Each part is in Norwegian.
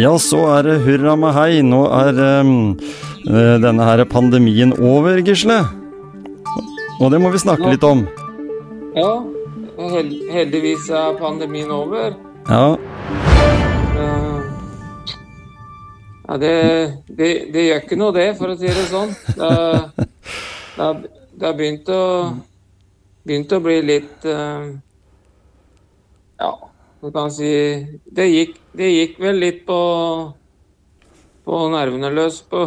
Ja, så er det hurra med hei. Nå er um, denne her pandemien over, Gisle. Og det må vi snakke litt om. Ja, heldigvis er pandemien over. Ja. Ja, det, det, det, gjør ikke noe, det, for å si det sånn. Det, det, har, begynt begynt å bli litt uh, Ja du kan si det gikk, gikk vel litt på, på nervene løs på,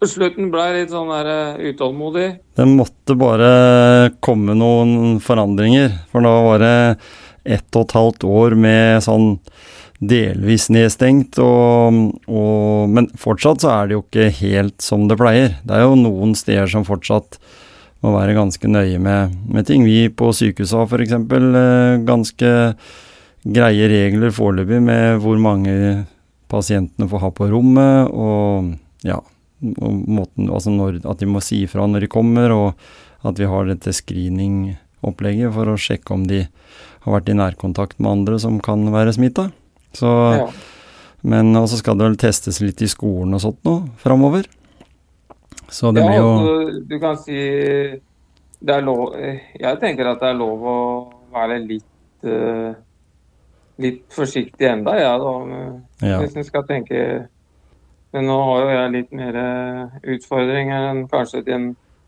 på slutten. Ble litt sånn der uh, utålmodig. Det måtte bare komme noen forandringer, for da var det ett og et halvt år med sånn delvis nedstengt, og, og, men fortsatt så er det jo ikke helt som det pleier. Det er jo noen steder som fortsatt må være ganske nøye med, med ting. Vi på sykehuset har f.eks. Eh, ganske greie regler foreløpig med hvor mange pasientene får ha på rommet, og ja, måten, altså når, at de må si ifra når de kommer, og at vi har dette screening-opplegget for å sjekke om de har vært i nærkontakt med andre som kan være smitta. Så ja. Men også skal det vel testes litt i skolen og sånt nå framover. Så det ja, blir jo altså, Du kan si det er lov Jeg tenker at det er lov å være litt uh, litt forsiktig enda, ja, da, ja. hvis en skal tenke Men nå har jo jeg litt mer eh, utfordringer enn kanskje til en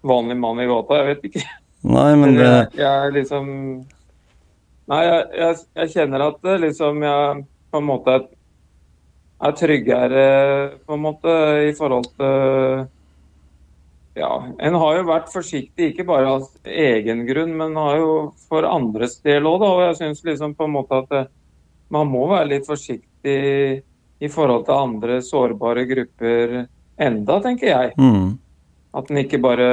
vanlig mann i gata. Jeg vet ikke. Nei, men det... Jeg, jeg liksom Nei, jeg, jeg, jeg, kjenner at liksom jeg på en måte er, er tryggere på en måte i forhold til ja, En har jo vært forsiktig, ikke bare av egen grunn, men har jo for andres del òg. Og jeg syns liksom på en måte at man må være litt forsiktig i forhold til andre sårbare grupper enda, tenker jeg. Mm. At en ikke bare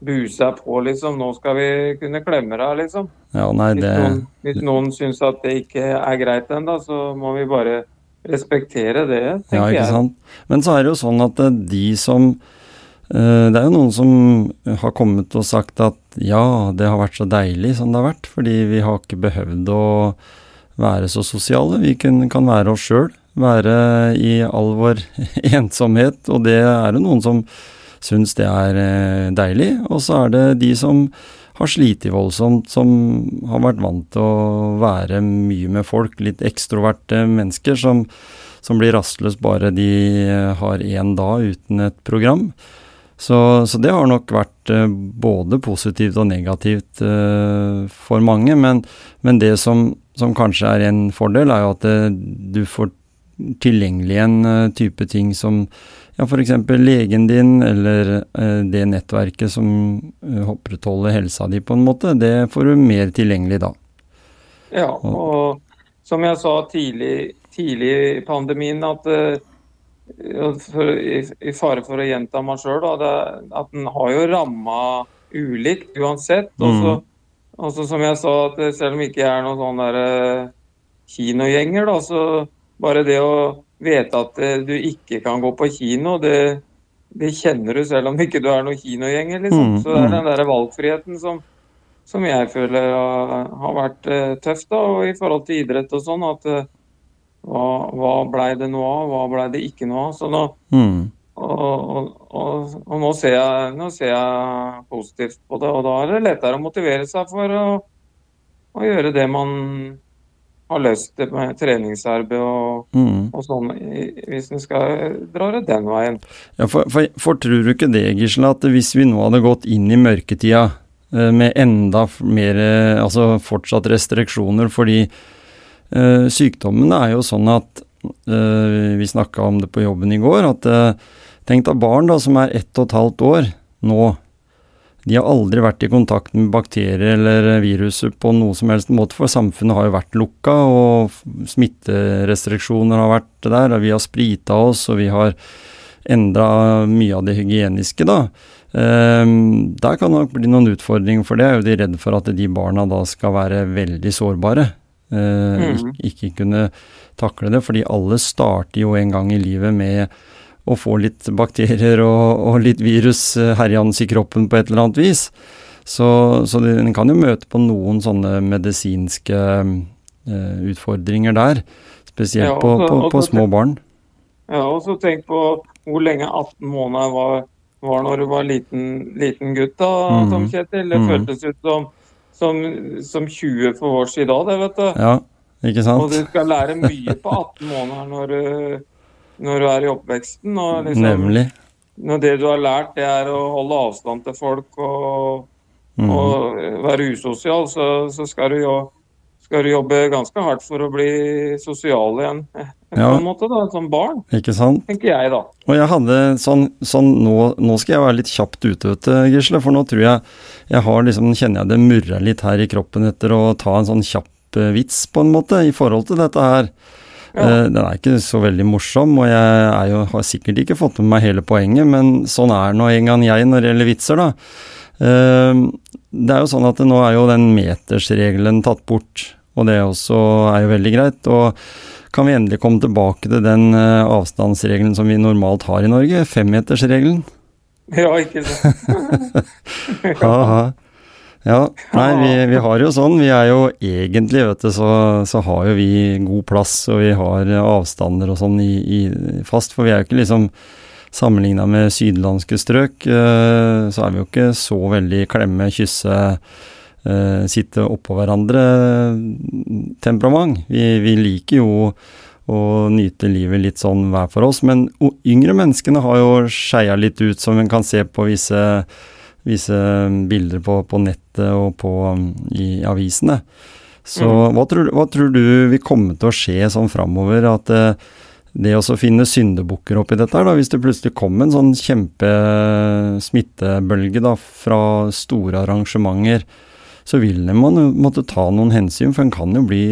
buser på, liksom. Nå skal vi kunne klemme deg, liksom. Ja, nei, det... Hvis noen, hvis noen syns at det ikke er greit ennå, så må vi bare respektere det, tenker ja, ikke jeg. Men så er det jo sånn at de som eh, det er jo noen som har kommet og sagt at ja, det har vært så deilig som det har vært, fordi vi har ikke behøvd å være så sosiale. Vi kan, kan være oss sjøl, være i all vår ensomhet, og det er jo noen som syns det er eh, deilig. Og så er det de som har slitt voldsomt, som har vært vant til å være mye med folk, litt ekstroverte mennesker som, som blir rastløse bare de har én dag uten et program. Så, så, det har nok vært uh, både positivt og negativt uh, for mange. Men, men det som, som, kanskje er en fordel, er jo at det, du får tilgjengelig en type ting som ja, f.eks. legen din, eller det nettverket som opprettholder helsa di på en måte. Det får du mer tilgjengelig da. Ja, og som jeg sa tidlig, tidlig i pandemien, at for, i, fare for å gjenta meg sjøl, at den har jo ramma ulikt uansett. Mm. Og så som jeg sa, at selv om ikke jeg er noen sånn der kinogjenger, da, så bare det å vite at uh, du ikke kan gå på kino, det, det, kjenner du selv om ikke du er noen kinogjenger, liksom. Mm. Så det er mm. den der valgfriheten som, som jeg føler har, vært uh, tøff, da, og i forhold til idrett og sånn. at hva, hva blei det noe av, hva blei det ikke noe av. Så nå, mm. og, og, og, og, nå, ser jeg, nå ser jeg positivt på det, og da er det lettere å motivere seg for å, å gjøre det man har løst det med treningsarbeid og, mm. og sånn, hvis vi skal dra det den veien. Ja, for, for, for, tror du ikke det, Gisle, at hvis vi nå hadde gått inn i mørketida eh, med enda mer, altså fortsatt restriksjoner fordi øh, sykdommen er jo sånn at øh, Vi snakka om det på jobben i går. at øh, Tenk deg barn da, som er ett og et halvt år nå. De har aldri vært i kontakt med bakterier eller viruset på noe som helst måte, for samfunnet har jo vært lukka, og smitterestriksjoner har vært der, og vi har sprita oss, og vi har endra mye av det hygieniske, da. Um, der kan det nok bli noen utfordringer, for det er jo de redd for at de barna da skal være veldig sårbare. Uh, mm. ikke, kunne takle det. Fordi alle starter jo en gang i livet med å få litt bakterier og, og litt virus eh, herjende i kroppen på et eller annet vis. Så, så en kan jo møte på noen sånne medisinske uh, utfordringer der. Spesielt ja, også, på, på, på små barn. ja, og så tenk på hvor lenge 18 måneder var, var når du var liten, liten gutt, da, mm. Tom Kjetil. Det mm. føltes ut som, som, som 20 for vår i da, det, vet du. Ja, ikke sant? Og du skal lære mye på 18 måneder når du, når du er i oppveksten. Og liksom, Nemlig. Når det du har lært, det er å holde avstand til folk og, mm. og være usosial, så, så skal, du jo, skal du jobbe ganske hardt for å bli sosial igjen. eh, På Ja. en måte, da, som barn, Ikke sant? tenker jeg, da. Og jeg hadde sånn, sånn nå, nå skal jeg være litt kjapt ute, vet du, Gisle. For nå tror jeg jeg har liksom, kjenner jeg det murrer litt her i kroppen etter å ta en sånn kjapp eh, vits, på en måte, i forhold til dette her. Ja. Eh, den er ikke så veldig morsom, og jeg er jo, har sikkert ikke fått med meg hele poenget, men sånn er nå en gang jeg når det gjelder vitser, da. Eh, det er jo sånn at nå er jo den metersregelen tatt bort, og det også er jo veldig greit. Og kan vi endelig komme tilbake til den eh, avstandsregelen som vi normalt har i Norge, femmetersregelen? Ja, ikke sant. Ja, nei, vi, vi har jo sånn. Vi er jo egentlig, vet du, så, så har jo vi god plass, og vi har avstander og sånn i, i fast, for vi er jo ikke liksom Sammenligna med sydlandske strøk, eh, så er vi jo ikke så veldig klemme, kysse, eh, sitte oppå hverandre temperament. Vi, vi liker jo å nyte livet litt sånn hver for oss, men yngre menneskene har jo skeia litt ut, som en kan se på visse vise bilder på, på nettet og på, um, i avisene. Så hva, tror, hva tror du vil komme til å skje sånn framover? At eh, det å finne syndebukker oppi dette her, da, hvis det plutselig kom en sånn kjempesmittebølge da, fra store arrangementer, så vil man måtte ta noen hensyn, for en kan jo bli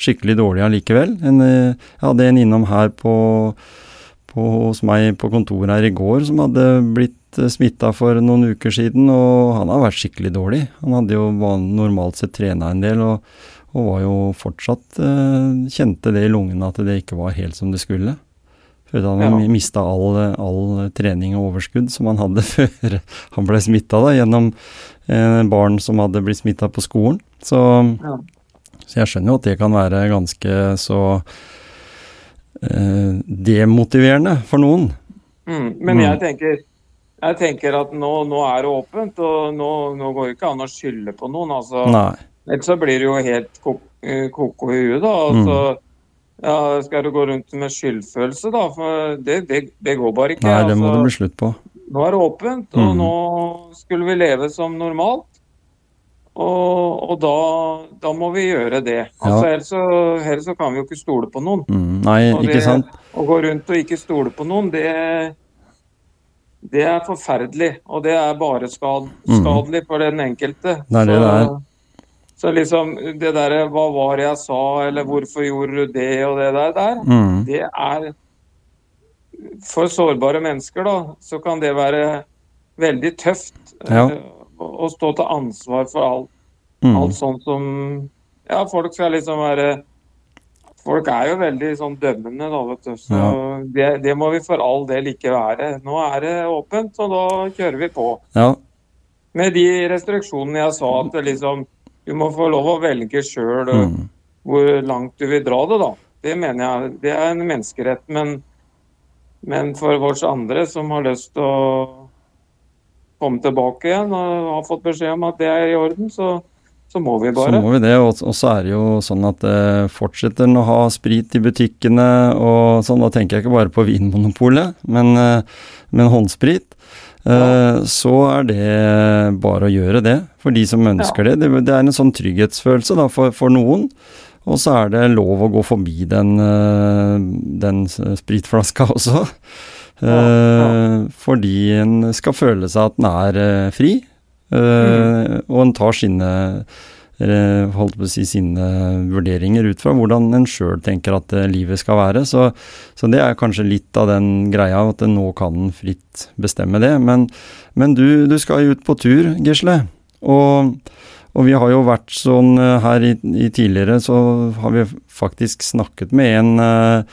skikkelig dårlig allikevel. En, eh, jeg hadde en innom her på, på, hos meg på kontoret her i går som hadde blitt smitta for noen uker siden, og han har vært skikkelig dårlig. Han hadde jo normalt sett trena en del, og, og var jo fortsatt eh, Kjente det i lungene at det ikke var helt som det skulle. Følte han Ja. ja. mista all, all trening og overskudd som han hadde før han ble smitta, gjennom eh, barn som hadde blitt smitta på skolen. Så, Ja. så jeg skjønner jo at det kan være ganske så eh, demotiverende for noen. Mm. Men Mm. jeg tenker, jeg tenker at nå, nå er det åpent, og nå, nå går det ikke an å skylde på noen. altså. Nei. Ellers så blir det jo helt ko-ko koko i huet, da. Altså, ja, skal du gå rundt med skyldfølelse, da? For det, det, det går bare ikke. Nei, det må altså. det bli slutt på. Nå er det åpent, og Mm. nå skulle vi leve som normalt. Og, og da, da må vi gjøre det. Altså, Ja. ellers, så, ellers så kan vi jo ikke stole på noen. Mm, nei, Og ikke det- sant? Å gå rundt og ikke stole på noen, det, det er forferdelig. Og det er bare skad, skadelig for den enkelte. Mm. Det er er. Så liksom det derre 'hva var det jeg sa', eller 'hvorfor gjorde du det', og det der, der Mm, det er For sårbare mennesker, da, så kan det være veldig tøft Ja. eh, å, å stå til ansvar for alt, mm, alt sånt som Ja, folk skal liksom være Folk er jo veldig sånn dømmende, da, vet du. Så det, det må vi for all del ikke være. Nå er det åpent, og da kjører vi på. ja. Med de restriksjonene jeg sa, at liksom Du må få lov å velge sjøl Mm, hvor langt du vil dra det, da. Det mener jeg det er en menneskerett. Men, men for oss andre som har lyst til å komme tilbake igjen og har fått beskjed om at det er i orden, så, så må vi Så må vi det, og, så er det jo sånn at det fortsetter en å ha sprit i butikkene og sånn. Da tenker jeg ikke bare på Vinmonopolet, men, eh, men håndsprit. Ja. Så er det bare å gjøre det, for de som ønsker det. det. Det er en sånn trygghetsfølelse da, for, for noen. Og så er det lov å gå forbi den, eh, den spritflaska også. Ja, Eh, Fordi en skal føle seg at en er eh, fri, eh, og en tar sine holdt på å si sine vurderinger ut fra hvordan en sjøl tenker at eh, livet skal være. Så, så det er kanskje litt av den greia, at nå kan en fritt bestemme det. Men, men du, du skal jo ut på tur, Gisle. Og, og vi har jo vært sånn eh, her i, i tidligere, så har vi faktisk snakket med en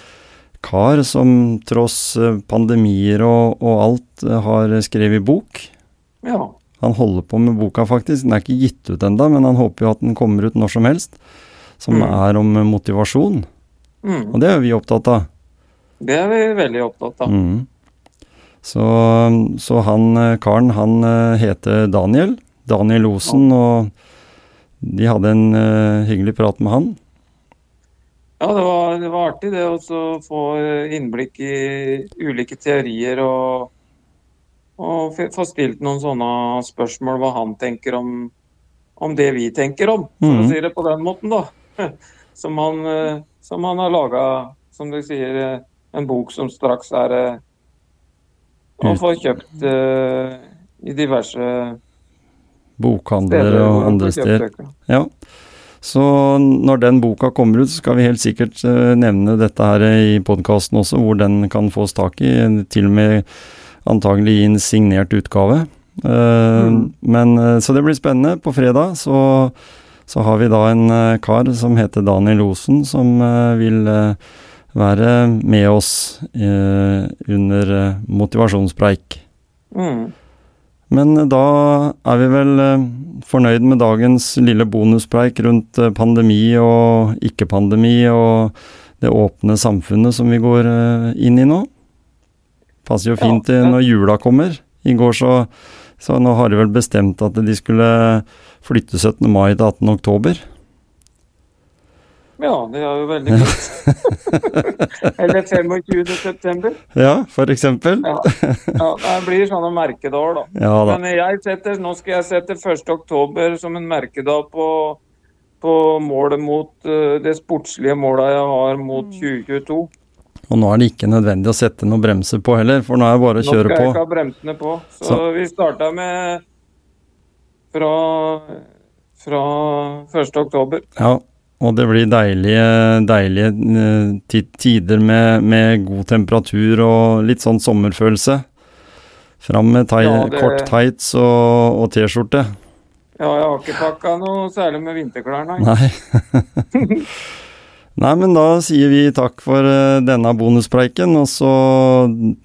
kar som tross pandemier og, og alt har skrevet bok. Ja. Han holder på med boka, faktisk. Den er ikke gitt ut ennå, men han håper jo at den kommer ut når som helst. Som Mm. er om motivasjon. Mm. Og det er vi opptatt av. Det er vi veldig opptatt av. Mm. Så, så han eh, karen, han eh, heter Daniel. Daniel Osen, og de hadde en uh, hyggelig prat med han. Ja, det var, det var artig det å få innblikk i ulike teorier og, og få stilt noen sånne spørsmål hva han tenker om, om det vi tenker om, for mm. å si det på den måten, da. Som han, som han har laga, som du sier, en bok som straks er å få kjøpt uh, i diverse Bokhandlere og andre steder. Ja. Så når den boka kommer ut, så skal vi helt sikkert nevne dette her i podkasten også, hvor den kan fås tak i. Til og med antagelig i en signert utgave. Uh, mm. Men Så det blir spennende. På fredag så, så har vi da en kar som heter Daniel Osen, som vil være med oss eh, under eh, motivasjonspreik. Mm. Men eh, da er vi vel eh, fornøyd med dagens lille bonuspreik rundt eh, pandemi og ikke-pandemi og det åpne samfunnet som vi går eh, inn i nå. Passer jo fint ja, når jula kommer. I går så, så nå har de vel bestemt at de skulle flytte 17. mai til 18. oktober. Ja, det er jo veldig godt. Eller 25. september. Ja, for eksempel. ja. ja, det blir sånne merkedager, da. Ja, da. Men jeg setter, nå skal jeg sette 1. oktober som en merkedag på, på målet mot uh, det sportslige målet jeg har mot 2022. Og nå er det ikke nødvendig å sette noen bremser på heller, for nå er det bare å kjøre på. Nå skal jeg ikke ha bremsene på. Så, Så. vi starta med fra, fra 1. oktober. Ja, og det blir deilige, deilige eh, tider med, med, god temperatur og litt sånn sommerfølelse. Fram med tai, ja, det... kort tights og, og T-skjorte. Ja, jeg har ikke pakka noe særlig med vinterklær, nei. Nei. Nei, men da sier vi takk for uh, denne bonuspreiken, og så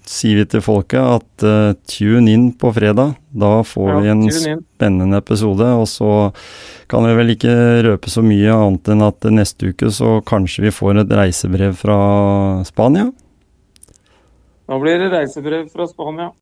sier vi til folket at uh, tune inn på fredag. Da får ja, vi en spennende episode, og så kan vi vel ikke røpe så mye annet enn at neste uke så kanskje vi får et reisebrev fra Spania? Da blir det reisebrev fra Spania.